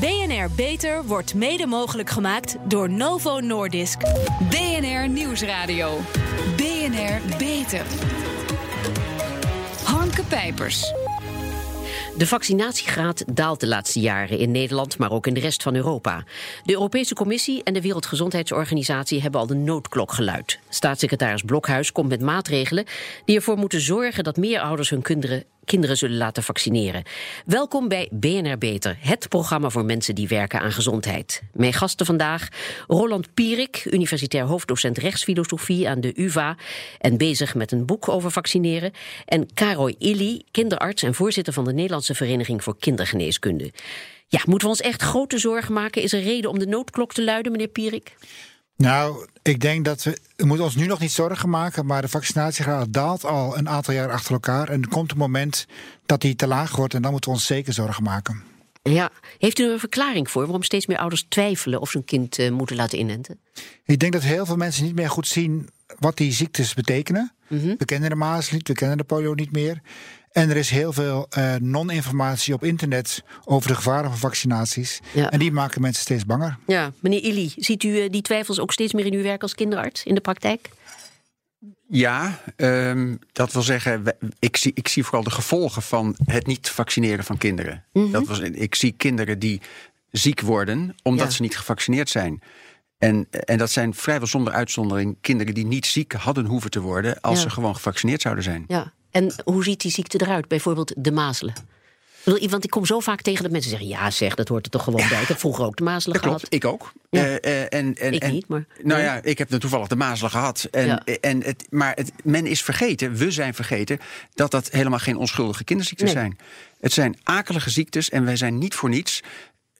BNR Beter wordt mede mogelijk gemaakt door Novo Nordisk. BNR Nieuwsradio. BNR Beter. Harmke Pijpers. De vaccinatiegraad daalt de laatste jaren in Nederland, maar ook in de rest van Europa. De Europese Commissie en de Wereldgezondheidsorganisatie hebben al de noodklok geluid. Staatssecretaris Blokhuis komt met maatregelen die ervoor moeten zorgen dat meer ouders hun kinderen kinderen zullen laten vaccineren. Welkom bij BNR Beter, het programma voor mensen die werken aan gezondheid. Mijn gasten vandaag Roland Pierik, universitair hoofddocent rechtsfilosofie aan de UvA en bezig met een boek over vaccineren. En Karoy Illy, kinderarts en voorzitter van de Nederlandse Vereniging voor Kindergeneeskunde. Ja, moeten we ons echt grote zorgen maken? Is er reden om de noodklok te luiden, meneer Pierik? Nou, ik denk dat we, we moeten ons nu nog niet zorgen maken, maar de vaccinatiegraad daalt al een aantal jaar achter elkaar. En er komt een moment dat die te laag wordt en dan moeten we ons zeker zorgen maken. Ja, heeft u er een verklaring voor waarom steeds meer ouders twijfelen of ze een kind uh, moeten laten inenten? Ik denk dat heel veel mensen niet meer goed zien wat die ziektes betekenen. Mm -hmm. We kennen de maas niet, we kennen de polio niet meer. En er is heel veel uh, non-informatie op internet over de gevaren van vaccinaties. Ja. En die maken mensen steeds banger. Ja, meneer Illy, ziet u uh, die twijfels ook steeds meer in uw werk als kinderarts in de praktijk? Ja, um, dat wil zeggen, ik zie, ik zie vooral de gevolgen van het niet vaccineren van kinderen. Mm -hmm. dat was, ik zie kinderen die ziek worden omdat ja. ze niet gevaccineerd zijn. En, en dat zijn vrijwel zonder uitzondering kinderen die niet ziek hadden hoeven te worden als ja. ze gewoon gevaccineerd zouden zijn. Ja. En hoe ziet die ziekte eruit? Bijvoorbeeld de mazelen. Want ik kom zo vaak tegen dat mensen zeggen: ja, zeg, dat hoort er toch gewoon ja. bij. Ik heb vroeger ook de mazelen gehad. Klopt, ik ook. Ja. Uh, uh, en, en, ik en, niet, maar. Nou ja, ik heb toevallig de mazelen gehad. En, ja. en het, maar het, men is vergeten, we zijn vergeten, dat dat helemaal geen onschuldige kinderziektes nee. zijn. Het zijn akelige ziektes en wij zijn niet voor niets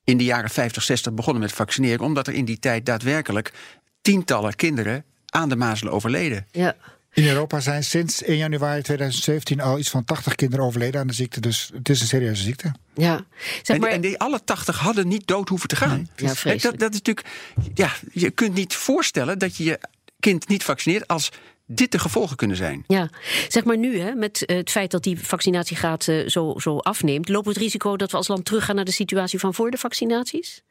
in de jaren 50, 60 begonnen met vaccineren, omdat er in die tijd daadwerkelijk tientallen kinderen aan de mazelen overleden. Ja. In Europa zijn sinds 1 januari 2017 al iets van 80 kinderen overleden aan de ziekte. Dus het is een serieuze ziekte. Ja, zeg maar... en, die, en die alle 80 hadden niet dood hoeven te gaan. Nee, ja, dat, dat is natuurlijk. Ja, je kunt niet voorstellen dat je je kind niet vaccineert als dit de gevolgen kunnen zijn. Ja, zeg maar nu, hè, met het feit dat die vaccinatiegraad uh, zo, zo afneemt, lopen we het risico dat we als land teruggaan naar de situatie van voor de vaccinaties?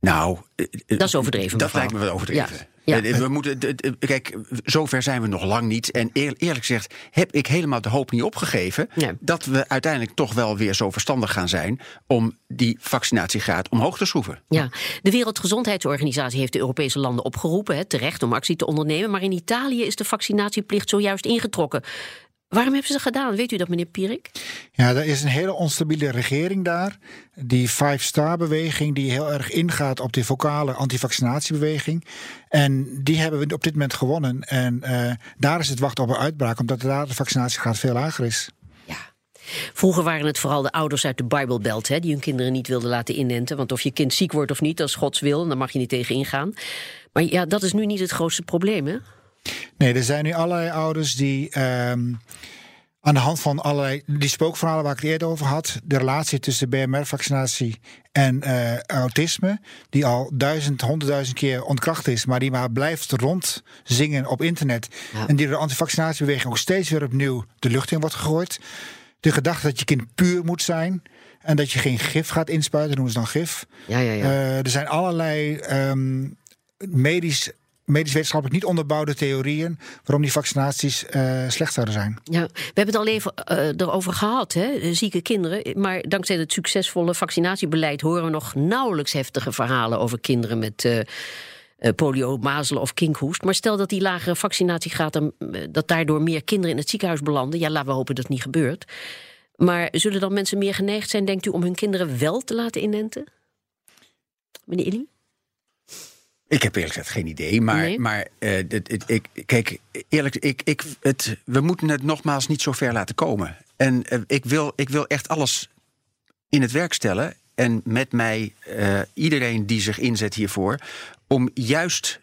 Nou, dat is overdreven. Dat mevrouw. lijkt me wel overdreven. Ja. Ja. We moeten, kijk, zover zijn we nog lang niet. En eerlijk gezegd heb ik helemaal de hoop niet opgegeven Nee. dat we uiteindelijk toch wel weer zo verstandig gaan zijn om die vaccinatiegraad omhoog te schroeven. Ja, de Wereldgezondheidsorganisatie heeft de Europese landen opgeroepen, hè, terecht, om actie te ondernemen. Maar in Italië is de vaccinatieplicht zojuist ingetrokken. Waarom hebben ze dat gedaan? Weet u dat, meneer Pierik? Ja, er is een hele onstabiele regering daar. Die Five Star beweging, die heel erg ingaat op die vocale antivaccinatiebeweging. En die hebben we op dit moment gewonnen. En uh, daar is het wachten op een uitbraak, omdat daar de vaccinatiegraad veel lager is. Ja. Vroeger waren het vooral de ouders uit de Bijbelbelt hè, die hun kinderen niet wilden laten inenten. Want of je kind ziek wordt of niet, dat is Gods wil. En daar mag je niet tegen ingaan. Maar ja, dat is nu niet het grootste probleem, hè? Nee, er zijn nu allerlei ouders die um, aan de hand van allerlei die spookverhalen waar ik het eerder over had, de relatie tussen BMR-vaccinatie en uh, autisme, die al duizend, honderdduizend keer ontkracht is, maar die maar blijft rondzingen op internet ja. en die door de antivaccinatiebeweging ook steeds weer opnieuw de lucht in wordt gegooid. De gedachte dat je kind puur moet zijn. En dat je geen gif gaat inspuiten, noemen ze dan gif. Ja, ja, ja. Uh, er zijn allerlei um, medisch medisch-wetenschappelijk niet onderbouwde theorieën waarom die vaccinaties uh, slecht zouden zijn. Ja, we hebben het al even uh, erover gehad, hè, zieke kinderen. Maar dankzij het succesvolle vaccinatiebeleid horen we nog nauwelijks heftige verhalen over kinderen met. Uh, polio, mazelen of kinkhoest. Maar stel dat die lagere vaccinatiegraad, dat daardoor meer kinderen in het ziekenhuis belanden. Ja, laten we hopen dat het niet gebeurt. Maar zullen dan mensen meer geneigd zijn, denkt u, om hun kinderen wel te laten inenten? Meneer Illy? Ik heb eerlijk gezegd geen idee, maar, Nee. maar uh, het, ik, kijk, eerlijk, ik, ik, het, we moeten het nogmaals niet zo ver laten komen. En uh, ik, wil, ik wil echt alles in het werk stellen. En met mij uh, iedereen die zich inzet hiervoor. Om juist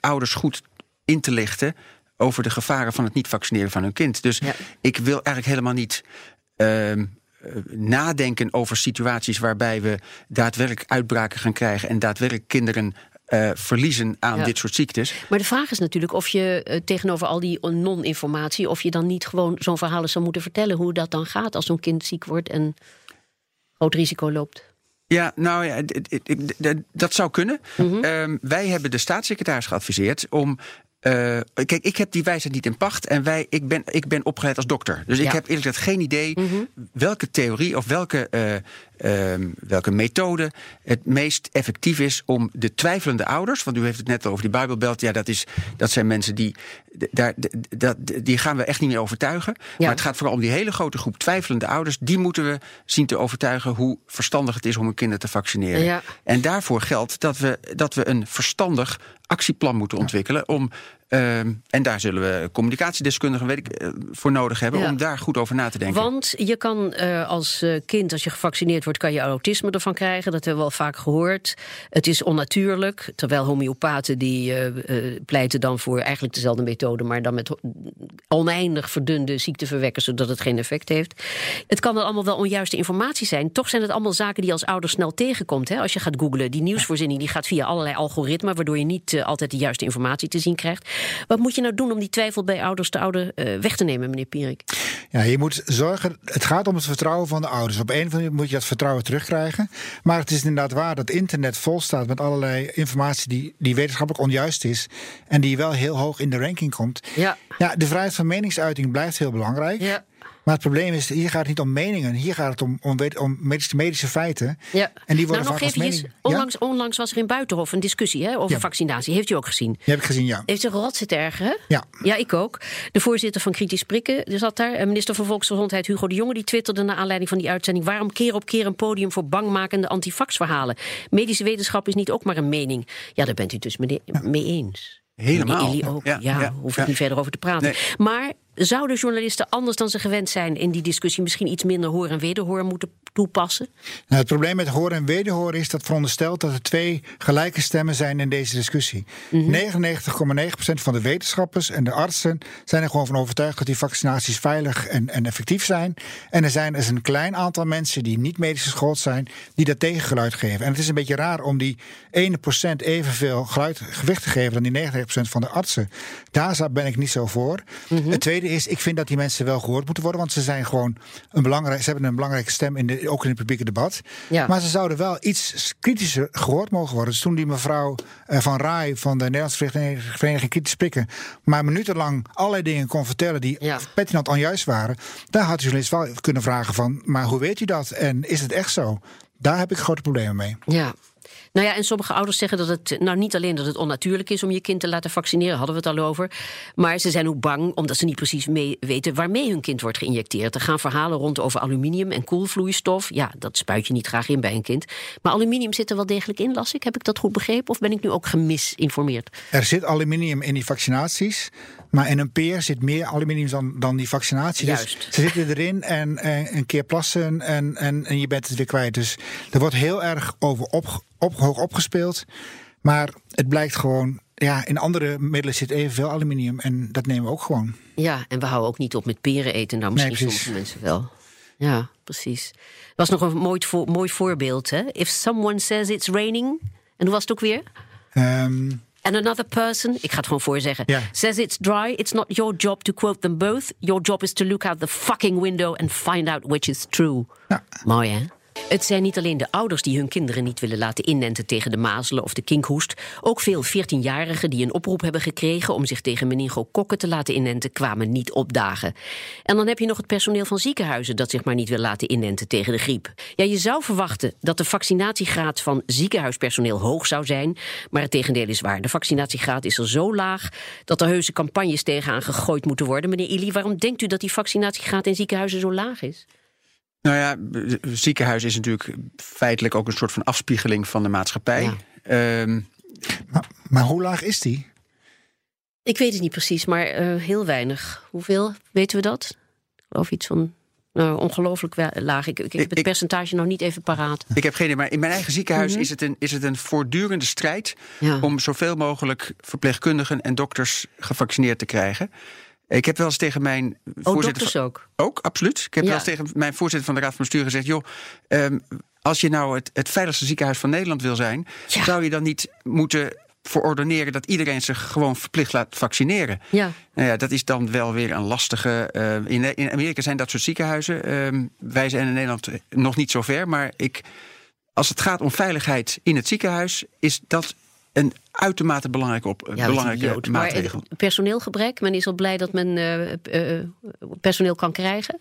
ouders goed in te lichten over de gevaren van het niet vaccineren van hun kind. Dus Ja. ik wil eigenlijk helemaal niet. ehm, eh, nadenken over situaties waarbij we daadwerkelijk uitbraken gaan krijgen en daadwerkelijk kinderen eh, verliezen aan Ja. dit soort ziektes. Maar de vraag is natuurlijk of je eh, tegenover al die non-informatie, of je dan niet gewoon zo'n verhaal zou moeten vertellen hoe dat dan gaat als zo'n kind ziek wordt en groot risico loopt. Ja, nou ja, dat zou kunnen. Mhm. Ehm, wij hebben de staatssecretaris geadviseerd om. eh, kijk, ik heb die wijsheid niet in pacht en wij, ik, ben, ik ben opgeleid als dokter. Dus Ja. ik heb eerlijk gezegd geen idee Mhm. welke theorie of welke, eh, ehm, welke methode het meest effectief is om de twijfelende ouders. Want u heeft het net over die Bijbelbelt. Ja, dat, is, dat zijn mensen die. Daar, dat, die gaan we echt niet meer overtuigen. Maar het gaat vooral om die hele grote groep twijfelende ouders. Die moeten we zien te overtuigen hoe verstandig het is om hun kinderen te vaccineren. Ja. En daarvoor geldt dat we, dat we een verstandig actieplan moeten ontwikkelen. Om, ehm, en daar zullen we communicatiedeskundigen weet ik, eh, voor nodig hebben. Ja. Om daar goed over na te denken. Want je kan eh, als eh, kind, als je gevaccineerd wordt, kan je autisme ervan krijgen. Dat hebben we al vaak gehoord. Het is onnatuurlijk. Terwijl homeopaten die pleiten dan voor eigenlijk dezelfde methode, maar dan met oneindig verdunde ziekteverwekkers, zodat het geen effect heeft. Het kan dan allemaal wel onjuiste informatie zijn. Toch zijn het allemaal zaken die je als ouder snel tegenkomt. Hè? Als je gaat googlen, die nieuwsvoorziening die gaat via allerlei algoritmen, waardoor je niet altijd de juiste informatie te zien krijgt. Wat moet je nou doen om die twijfel bij ouders te ouder eh, weg te nemen, meneer Pierik? Ja, je moet zorgen. Het gaat om het vertrouwen van de ouders. Op een of andere manier moet je dat vertrouwen terugkrijgen. Maar het is inderdaad waar dat internet vol staat met allerlei informatie die, die wetenschappelijk onjuist is. En die wel heel hoog in de ranking komt. Ja. Ja, de vrijheid van meningsuiting blijft heel belangrijk. Ja. Maar het probleem is, hier gaat het niet om meningen. Hier gaat het om, om, medische, medische feiten. Ja. En die worden nou, nog Ja? onlangs, onlangs was er in Buitenhof een discussie hè, over Ja. vaccinatie. Heeft u ook gezien? Die heb ik gezien, ja. Heeft zich rot zitten ergeren? Ja. Ja, ik ook. De voorzitter van Kritisch Prikken zat daar. Minister van Volksgezondheid Hugo de Jonge die twitterde naar aanleiding van die uitzending... waarom keer op keer een podium voor bangmakende antivaxverhalen? Medische wetenschap is niet ook maar een mening. Ja, daar bent u dus mee, mee eens. Helemaal. Ook. Ja, Ja, ja, hoef ik ja. niet verder over te praten. Nee. Maar zouden journalisten anders dan ze gewend zijn... in die discussie misschien iets minder hoor en wederhoor moeten toepassen? Nou, het probleem met horen en wederhoren is dat veronderstelt dat er twee gelijke stemmen zijn in deze discussie. 99,9% van de wetenschappers en de artsen zijn er gewoon van overtuigd dat die vaccinaties veilig en, en effectief zijn. En er zijn dus een klein aantal mensen die niet medisch geschoold zijn, die dat tegengeluid geven. En het is een beetje raar om die 1% evenveel geluid, gewicht te geven dan die 99% van de artsen. Daar ben ik niet zo voor. Het tweede is, ik vind dat die mensen wel gehoord moeten worden, want ze zijn gewoon een belangrijk, ze hebben een belangrijke stem in de, ook in het publieke debat. Ja. Maar ze zouden wel iets kritischer gehoord mogen worden. Dus toen die mevrouw eh, van Rai van de Nederlandse Vereniging Kritisch Prikken... maar minutenlang allerlei dingen kon vertellen die Ja. pertinent onjuist waren... daar had de journalist wel kunnen vragen van... maar hoe weet u dat en is het echt zo? Daar heb ik grote problemen mee. Ja. Nou ja, en sommige ouders zeggen dat het nou niet alleen dat het onnatuurlijk is om je kind te laten vaccineren, hadden we het al over. Maar ze zijn ook bang omdat ze niet precies weten waarmee hun kind wordt geïnjecteerd. Er gaan verhalen rond over aluminium en koelvloeistof. Ja, dat spuit je niet graag in bij een kind. Maar aluminium zit er wel degelijk in, las ik. Heb ik dat goed begrepen? Of ben ik nu ook gemisinformeerd? Er zit aluminium in die vaccinaties... maar in een peer zit meer aluminium dan, dan die vaccinatie. Juist. Dus ze zitten erin en, en een keer plassen en, en, en je bent het weer kwijt. Dus er wordt heel erg over op, op, hoog opgespeeld. Maar het blijkt gewoon... Ja, in andere middelen zit evenveel aluminium en dat nemen we ook gewoon. Ja, en we houden ook niet op met peren eten. Nou, misschien Nee, sommige mensen wel. Ja, precies. Er was nog een mooi, mooi voorbeeld. Hè? If someone says it's raining. En hoe was het ook weer? Ehm, And another person, ik ga het gewoon voorzeggen, Ja. says it's dry. It's not your job to quote them both. Your job is to look out the fucking window and find out which is true. Ja. Mooi hè? Het zijn niet alleen de ouders die hun kinderen niet willen laten inenten tegen de mazelen of de kinkhoest. Ook veel 14-jarigen die een oproep hebben gekregen om zich tegen meningokokken te laten inenten, kwamen niet opdagen. En dan heb je nog het personeel van ziekenhuizen dat zich maar niet wil laten inenten tegen de griep. Ja, je zou verwachten dat de vaccinatiegraad van ziekenhuispersoneel hoog zou zijn, maar het tegendeel is waar. De vaccinatiegraad is er zo laag dat er heuse campagnes tegenaan gegooid moeten worden. Meneer Ili, waarom denkt u dat die vaccinatiegraad in ziekenhuizen zo laag is? Nou ja, ziekenhuis is natuurlijk feitelijk ook een soort van afspiegeling van de maatschappij. Ja. Ehm, maar, maar hoe laag is die? Ik weet het niet precies, maar eh, heel weinig. Hoeveel? Weten we dat? Ik geloof iets van. Nou, ongelooflijk laag. Ik, heb het ik- percentage nog niet even paraat. ik heb geen idee, maar in mijn eigen ziekenhuis is, het een, is het een voortdurende strijd Mhm. Ja. om zoveel mogelijk verpleegkundigen en dokters gevaccineerd te krijgen. Ik heb wel eens tegen mijn Oh, voorzitter. van- ook. Ook, absoluut. Ik heb Ja. wel eens tegen mijn voorzitter van de Raad van Bestuur gezegd: joh, ehm, als je nou het, het veiligste ziekenhuis van Nederland wil zijn, Ja. zou je dan niet moeten verordeneren dat iedereen zich gewoon verplicht laat vaccineren. Ja. Nou ja, dat is dan wel weer een lastige. eh, in, in Amerika zijn dat soort ziekenhuizen. Ehm, wij zijn in Nederland nog niet zo ver. Maar ik, als het gaat om veiligheid in het ziekenhuis, is dat een uitermate belangrijke, op, Ja, belangrijke. Maar maatregel. eh, personeelgebrek, men is al blij dat men eh, eh, personeel kan krijgen.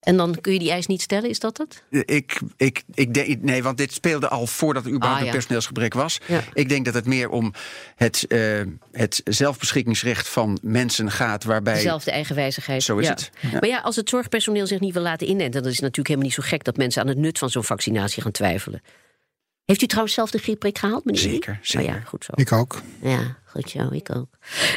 En dan kun je die eis niet stellen, is dat het? Ik, ik, ik denk, nee, want dit speelde al voordat er überhaupt Ah, een personeelsgebrek was. Ja. Ik denk dat het meer om het, eh, het zelfbeschikkingsrecht van mensen gaat, waarbij. Dezelfde eigenwijzigheid. Zo is ja. het. Maar ja, als het zorgpersoneel zich niet wil laten inenten, dan is het natuurlijk helemaal niet zo gek dat mensen aan het nut van zo'n vaccinatie gaan twijfelen. Heeft u trouwens zelf de griepprik gehaald, meneer? Zeker, Oh zeker. ja, goed zo. Ik ook. Ja, goed zo, ik ook.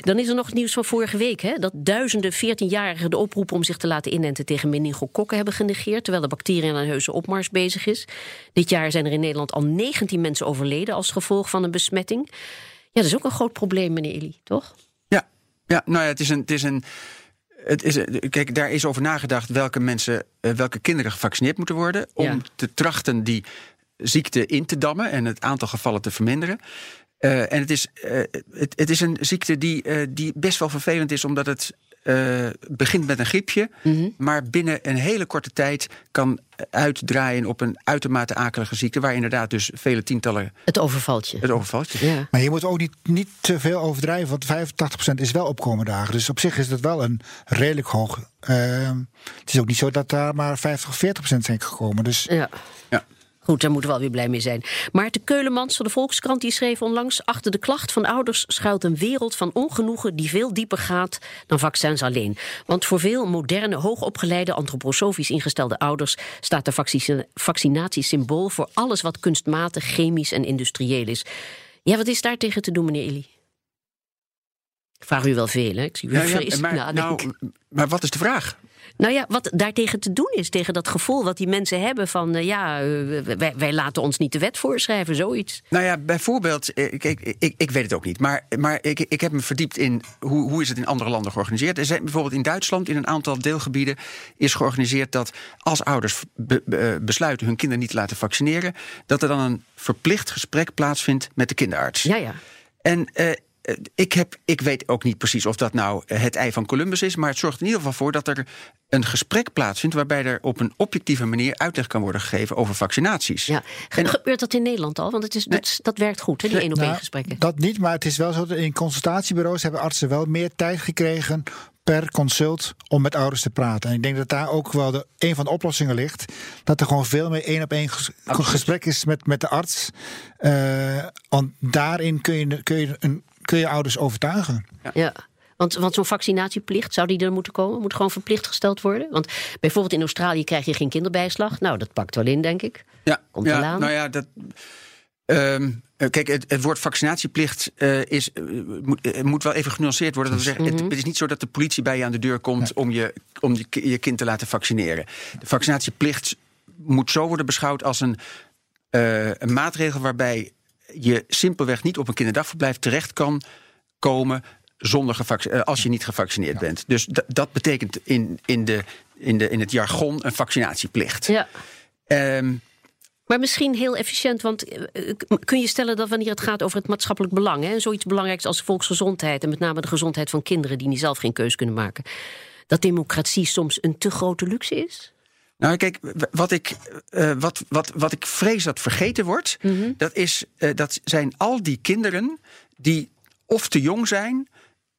Dan is er nog het nieuws van vorige week, hè? Dat duizenden 14-jarigen de oproep om zich te laten inenten tegen meningokokken hebben genegeerd, terwijl de bacterie aan een heuse opmars bezig is. Dit jaar zijn er in Nederland al 19 mensen overleden als gevolg van een besmetting. Ja, dat is ook een groot probleem, meneer Illy, toch? Ja, ja, nou ja, het is een. Het is een het is, kijk, daar is over nagedacht welke mensen, eh, welke kinderen gevaccineerd moeten worden. Om Ja. te trachten die ziekte in te dammen en het aantal gevallen te verminderen. Eh, en het is, eh, het, het is een ziekte die, eh, die best wel vervelend is, omdat het eh, begint met een griepje, Mhm. maar binnen een hele korte tijd kan uitdraaien op een uitermate akelige ziekte, waar inderdaad dus vele tientallen Het overvalt je. het overvalt. je. Ja. Maar je moet ook niet, niet te veel overdrijven, want 85% is wel opkomende dagen. Dus op zich is dat wel een redelijk hoog. ehm, het is ook niet zo dat daar maar 50 of 40% zijn gekomen. Dus Ja. Ja. Goed, daar moeten we wel weer blij mee zijn. Maarten Keulemans van de Volkskrant die schreef onlangs... achter de klacht van ouders schuilt een wereld van ongenoegen... die veel dieper gaat dan vaccins alleen. Want voor veel moderne, hoogopgeleide... antroposofisch ingestelde ouders... staat de vaccinatie symbool voor alles wat kunstmatig, chemisch en industrieel is. Ja, wat is daar tegen te doen, meneer Illy? Ik vraag u wel veel, hè? Ik zie u Ja, maar, nou, maar wat is de vraag? Nou ja, wat daartegen te doen is, tegen dat gevoel wat die mensen hebben van... eh, ja, eh, wij, wij laten ons niet de wet voorschrijven, zoiets. Nou ja, bijvoorbeeld, eh, ik, ik, ik weet het ook niet, maar, maar ik, ik heb me verdiept in hoe, hoe is het in andere landen georganiseerd. Er zijn bijvoorbeeld in Duitsland in een aantal deelgebieden is georganiseerd dat als ouders be- be- besluiten hun kinderen niet te laten vaccineren, dat er dan een verplicht gesprek plaatsvindt met de kinderarts. Ja, ja. En ik, heb, ik weet ook niet precies of dat nou eh, het ei van Columbus is, maar het zorgt in ieder geval voor dat er een gesprek plaatsvindt waarbij er op een objectieve manier uitleg kan worden gegeven over vaccinaties. ja. Ge- Gebeurt dat in Nederland al? Want het is, dat, dat werkt goed, hè, die één op één Nou, gesprekken. Dat niet, maar het is wel zo dat in consultatiebureaus hebben artsen wel meer tijd gekregen per consult om met ouders te praten. En ik denk dat daar ook wel de, een van de oplossingen ligt. Dat er gewoon veel meer één op één ges- gesprek is met, met de arts. Eh, want daarin kun je, kun, je een, kun je ouders overtuigen. Ja. Want, want zo'n vaccinatieplicht, zou die er moeten komen? Moet gewoon verplicht gesteld worden? Want bijvoorbeeld in Australië krijg je geen kinderbijslag. Nou, dat pakt wel in, denk ik. Ja, Komt ja, wel aan. nou ja, dat. ehm, eh, kijk, het, het woord vaccinatieplicht eh, is, eh, moet, moet wel even genuanceerd worden. Dat we zeggen, het, het is niet zo dat de politie bij je aan de deur komt om, je, om je, je kind te laten vaccineren. De vaccinatieplicht moet zo worden beschouwd als een, eh, een maatregel waarbij je simpelweg niet op een kinderdagverblijf terecht kan komen zonder gevac- eh, als je niet gevaccineerd bent. Dus da- dat betekent in, in, de, in, de, in het jargon een vaccinatieplicht. Ja. Ehm, Maar misschien heel efficiënt, want eh, eh, kun je stellen dat wanneer het gaat over het maatschappelijk belang, hè, en zoiets belangrijks als volksgezondheid en met name de gezondheid van kinderen die niet zelf geen keus kunnen maken, dat democratie soms een te grote luxe is? Nou, kijk, wat ik, eh, wat, wat, wat ik vrees dat vergeten wordt, Mhm. dat, is, eh, dat zijn al die kinderen die of te jong zijn.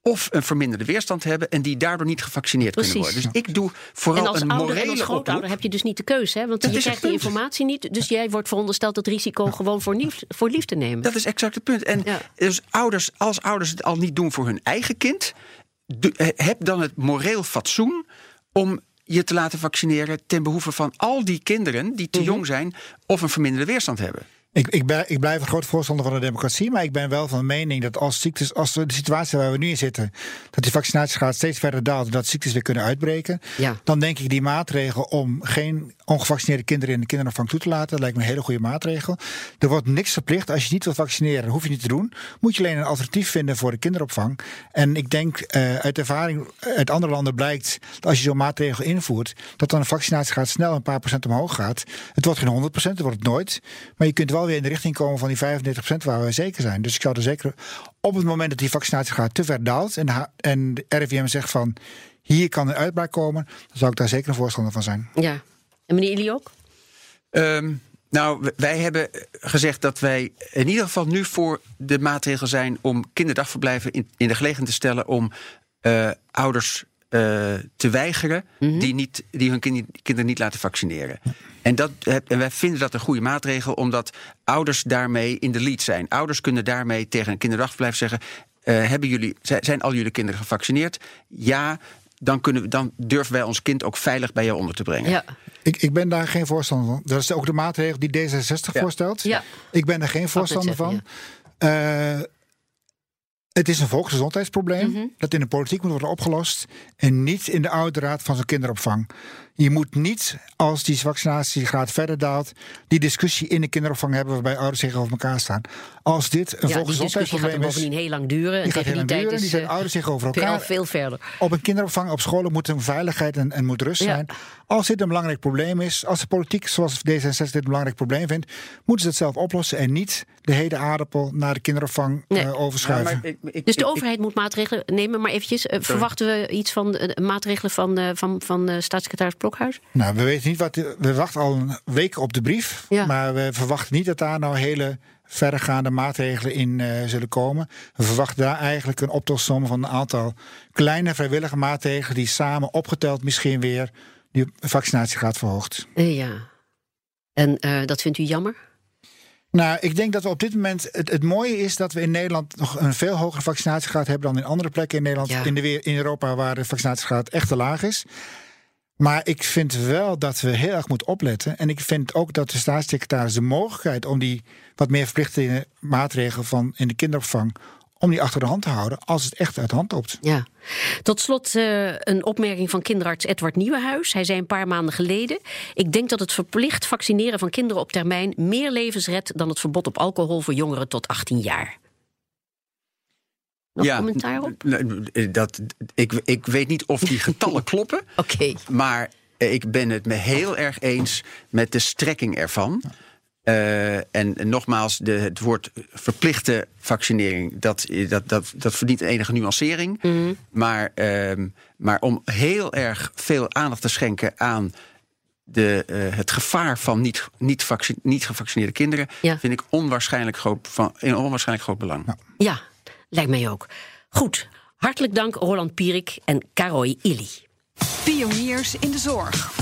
Of een verminderde weerstand hebben en die daardoor niet gevaccineerd Precies. kunnen worden. Dus ik doe vooral en als een ouder en morele als oproep. grootouder heb je dus niet de keuze, hè? want Dat je krijgt die informatie niet, dus jij wordt verondersteld het risico gewoon voor lief, voor lief te nemen. Dat is exact het punt. En Ja. dus ouders, als ouders het al niet doen voor hun eigen kind, eh, heb dan het moreel fatsoen om je te laten vaccineren ten behoeve van al die kinderen die te Mhm. jong zijn of een verminderde weerstand hebben. Ik, ik, ben, ik blijf een groot voorstander van de democratie, maar ik ben wel van mening dat als ziektes, als de situatie waar we nu in zitten, dat die vaccinatiegraad steeds verder daalt, en dat ziektes weer kunnen uitbreken, Ja. dan denk ik die maatregel om geen ongevaccineerde kinderen in de kinderopvang toe te laten, dat lijkt me een hele goede maatregel. Er wordt niks verplicht. Als je niet wilt vaccineren, hoef je niet te doen. Moet je alleen een alternatief vinden voor de kinderopvang. En ik denk eh, uit ervaring uit andere landen blijkt dat als je zo'n maatregel invoert, dat dan de vaccinatiegraad snel een paar procent omhoog gaat. Het wordt geen 100%, dat wordt het nooit. Maar je kunt wel wel weer in de richting komen van die 35% waar we zeker zijn. Dus ik zou er zeker op het moment dat die vaccinatiegraad te ver daalt en de, en de RIVM zegt van hier kan een uitbraak komen, dan zou ik daar zeker een voorstander van zijn. Ja. En meneer Illy ook? Um, nou, wij hebben gezegd dat wij in ieder geval nu voor de maatregel zijn om kinderdagverblijven in, in de gelegenheid te stellen om uh, ouders uh, te weigeren mm -hmm. die, niet, die hun kind, kinderen niet laten vaccineren. En, dat, en wij vinden dat een goede maatregel, omdat ouders daarmee in de lead zijn. Ouders kunnen daarmee tegen een kinderdagverblijf zeggen: uh, hebben jullie, zijn al jullie kinderen gevaccineerd? Ja, dan, kunnen, dan durven wij ons kind ook veilig bij jou onder te brengen. Ja. Ik, ik ben daar geen voorstander van. Dat is ook de maatregel die D66 Ja. voorstelt. Ja. Ik ben er geen voorstander van. Eh, het is een volksgezondheidsprobleem Mhm. dat in de politiek moet worden opgelost en niet in de oude raad van zo'n kinderopvang. Je moet niet, als die vaccinatiegraad verder daalt, die discussie in de kinderopvang hebben waarbij ouders tegenover elkaar staan. Als dit een Ja, die discussie gaat volksgezondheidsprobleem is, bovendien heel lang duren. En die gaat tegen heel die tijd duren, die is zijn eh, ouders tegenover veel, elkaar. veel verder. Op een kinderopvang, op scholen moet er veiligheid en, en moet rust Ja. zijn. Als dit een belangrijk probleem is, als de politiek zoals D66 dit een belangrijk probleem vindt, moeten ze het zelf oplossen en niet de hele aardappel naar de kinderopvang Nee. eh, overschuiven. Ik- Dus de ik- overheid moet maatregelen nemen. Maar eventjes, eh, verwachten we iets van eh, maatregelen van, eh, van, van eh, staatssecretaris Blokhuis? Nou, we weten niet wat. We wachten al een week op de brief. Ja. Maar we verwachten niet dat daar nou hele verregaande maatregelen in eh, zullen komen. We verwachten daar eigenlijk een optelsom van een aantal kleine vrijwillige maatregelen. die samen opgeteld misschien weer die vaccinatiegraad verhoogt. Ja. En eh, dat vindt u jammer? Nou, ik denk dat we op dit moment. Het, het mooie is dat we in Nederland nog een veel hogere vaccinatiegraad hebben dan in andere plekken in Nederland. Ja. In, de, in Europa waar de vaccinatiegraad echt te laag is. Maar ik vind wel dat we heel erg moeten opletten. En ik vind ook dat de staatssecretaris de mogelijkheid om die wat meer verplichte maatregelen van in de kinderopvang. Om die achter de hand te houden als het echt uit de hand loopt. Ja. Tot slot eh, een opmerking van kinderarts Edward Nieuwenhuis. Hij zei een paar maanden geleden: Ik denk dat het verplicht vaccineren van kinderen op termijn meer levens redt dan het verbod op alcohol voor jongeren tot 18 jaar. Nog commentaar op? n- Dat, ik, ik weet niet of die getallen kloppen. Oké. Maar eh, ik ben het me heel erg eens met de strekking ervan. Eh, en nogmaals, de, het woord verplichte vaccinering, dat, dat, dat, dat verdient enige nuancering. Mhm. Maar, ehm, maar om heel erg veel aandacht te schenken aan de, eh, het gevaar van niet, niet, vacci- niet gevaccineerde kinderen, Ja. vind ik onwaarschijnlijk groot, van, in onwaarschijnlijk groot belang. Ja, lijkt mij ook. Goed. Hartelijk dank Roland Pierik en Karoy Illy. Pioniers in de zorg.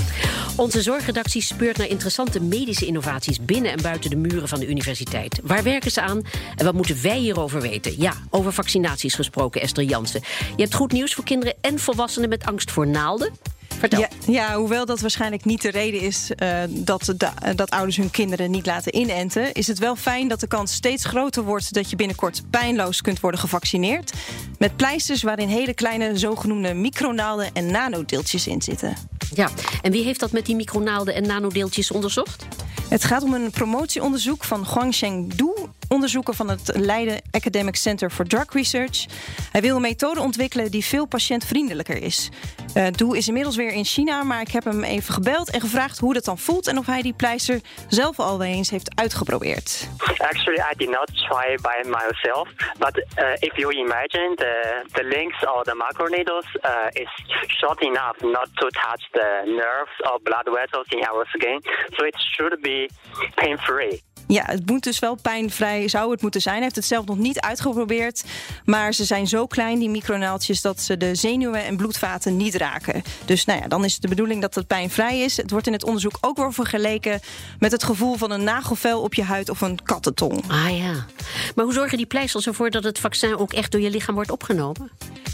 Onze zorgredactie speurt naar interessante medische innovaties binnen en buiten de muren van de universiteit. Waar werken ze aan en wat moeten wij hierover weten? Ja, over vaccinaties gesproken, Esther Jansen. Je hebt goed nieuws voor kinderen en volwassenen met angst voor naalden. Vertel. Ja, hoewel dat waarschijnlijk niet de reden is eh, dat, dat ouders hun kinderen niet laten inenten, is het wel fijn dat de kans steeds groter wordt dat je binnenkort pijnloos kunt worden gevaccineerd. Met pleisters waarin hele kleine zogenoemde micronaalden en nanodeeltjes in zitten. Ja, en wie heeft dat met die micronaalden en nanodeeltjes onderzocht? Het gaat om een promotieonderzoek van Guangcheng Du, onderzoeker van het Leiden Academic Center for Drug Research. Hij wil een methode ontwikkelen die veel patiëntvriendelijker is. Eh Du is inmiddels weer in China, maar ik heb hem even gebeld en gevraagd hoe dat dan voelt en of hij die pleister zelf al eens heeft uitgeprobeerd. Actually, I did not try by myself, but uh, if you imagine the, the links or the macroneedles uh, is short enough not to touch the nerves or blood vessels in our skin, so it should be pain-free. Ja, het moet dus wel pijnvrij, zou het moeten zijn. Hij heeft het zelf nog niet uitgeprobeerd. Maar ze zijn zo klein, die micronaaltjes, dat ze de zenuwen en bloedvaten niet raken. Dus nou ja, dan is het de bedoeling dat het pijnvrij is. Het wordt in het onderzoek ook wel vergeleken met het gevoel van een nagelvel op je huid of een kattentong. Ah ja. Maar hoe zorgen die pleisters ervoor dat het vaccin ook echt door je lichaam wordt opgenomen?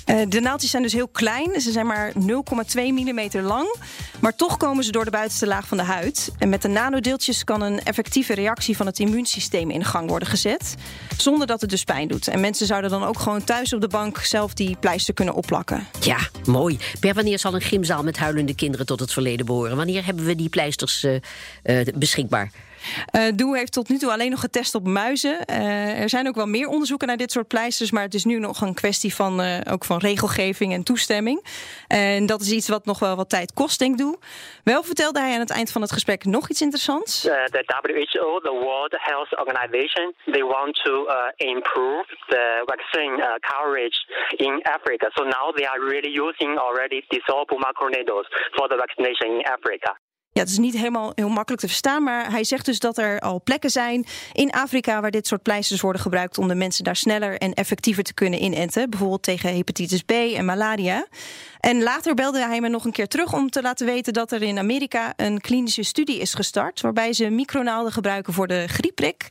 Eh, de naaldjes zijn dus heel klein. Ze zijn maar 0,2 mm lang. Maar toch komen ze door de buitenste laag van de huid. En met de nanodeeltjes kan een effectieve reactie van het immuunsysteem in gang worden gezet. Zonder dat het dus pijn doet. En mensen zouden dan ook gewoon thuis op de bank zelf die pleister kunnen opplakken. Ja, mooi. Per wanneer zal een gymzaal met huilende kinderen tot het verleden behoren? Wanneer hebben we die pleisters eh, eh, beschikbaar? Uh, Doe heeft tot nu toe alleen nog getest op muizen. Uh, er zijn ook wel meer onderzoeken naar dit soort pleisters, maar het is nu nog een kwestie van, uh, ook van regelgeving en toestemming. En dat is iets wat nog wel wat tijd kost, denk Doe. Wel vertelde hij aan het eind van het gesprek nog iets interessants. the WHO, the World Health Organization, they want to improve the vaccine coverage in Africa. So now they are really using already dissolvable macroneedles for the vaccination in Africa. Ja, het is niet helemaal heel makkelijk te verstaan, maar hij zegt dus dat er al plekken zijn in Afrika waar dit soort pleisters worden gebruikt om de mensen daar sneller en effectiever te kunnen inenten. Bijvoorbeeld tegen hepatitis B en malaria. En later belde hij me nog een keer terug om te laten weten dat er in Amerika een klinische studie is gestart waarbij ze micronaalden gebruiken voor de griepprik.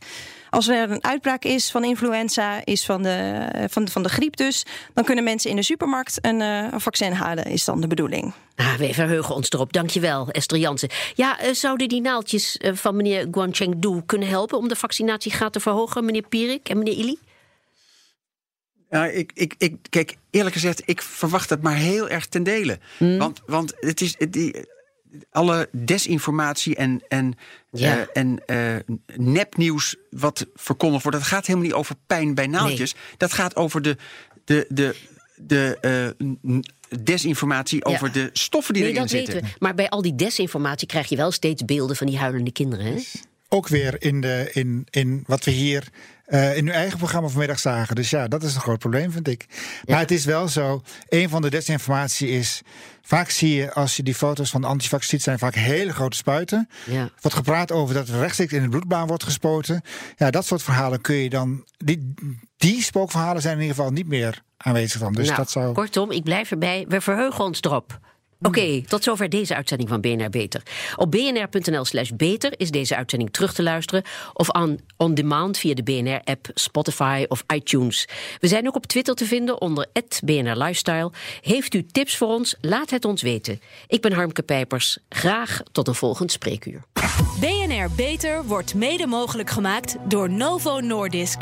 Als er een uitbraak is van influenza, is van de, van de, van de griep dus, dan kunnen mensen in de supermarkt een, uh, een vaccin halen, is dan de bedoeling. Ah, we verheugen ons erop. Dankjewel, Esther Jansen. Ja, uh, zouden die naaldjes uh, van meneer Guanchengdu kunnen helpen om de vaccinatiegraad te verhogen, meneer Pierik en meneer Ili? Ja, ik, ik, ik, kijk, eerlijk gezegd, ik verwacht het maar heel erg ten dele. Mm. Want, want het is, die, alle desinformatie en, en, ja. uh, en uh, nepnieuws wat verkondigd wordt, dat gaat helemaal niet over pijn bij naaldjes. Nee. Dat gaat over de, de, de, de uh, desinformatie ja. over de stoffen die nee, erin dat zitten. Weten we. Maar bij al die desinformatie krijg je wel steeds beelden van die huilende kinderen. Hè? Ook weer in, de, in, in wat we hier uh, in uw eigen programma vanmiddag zagen. Dus ja, dat is een groot probleem, vind ik. Maar het is wel zo. Een van de desinformatie is. Vaak zie je als je die foto's van de antivax ziet, zijn vaak hele grote spuiten. Ja. Wordt gepraat over dat er rechtstreeks in de bloedbaan wordt gespoten. Ja, dat soort verhalen kun je dan. Die, die spookverhalen zijn in ieder geval niet meer aanwezig dan. Dus nou, dat zou. Kortom, ik blijf erbij. We verheugen ons erop. Oké, tot zover deze uitzending van BNR Beter. Op bnr.nl slash beter is deze uitzending terug te luisteren... of on, on demand via de BNR-app, Spotify of iTunes. We zijn ook op Twitter te vinden onder BNR Lifestyle. Heeft u tips voor ons? Laat het ons weten. Ik ben Harmke Pijpers. Graag tot een volgend spreekuur. BNR Beter wordt mede mogelijk gemaakt door Novo Nordisk.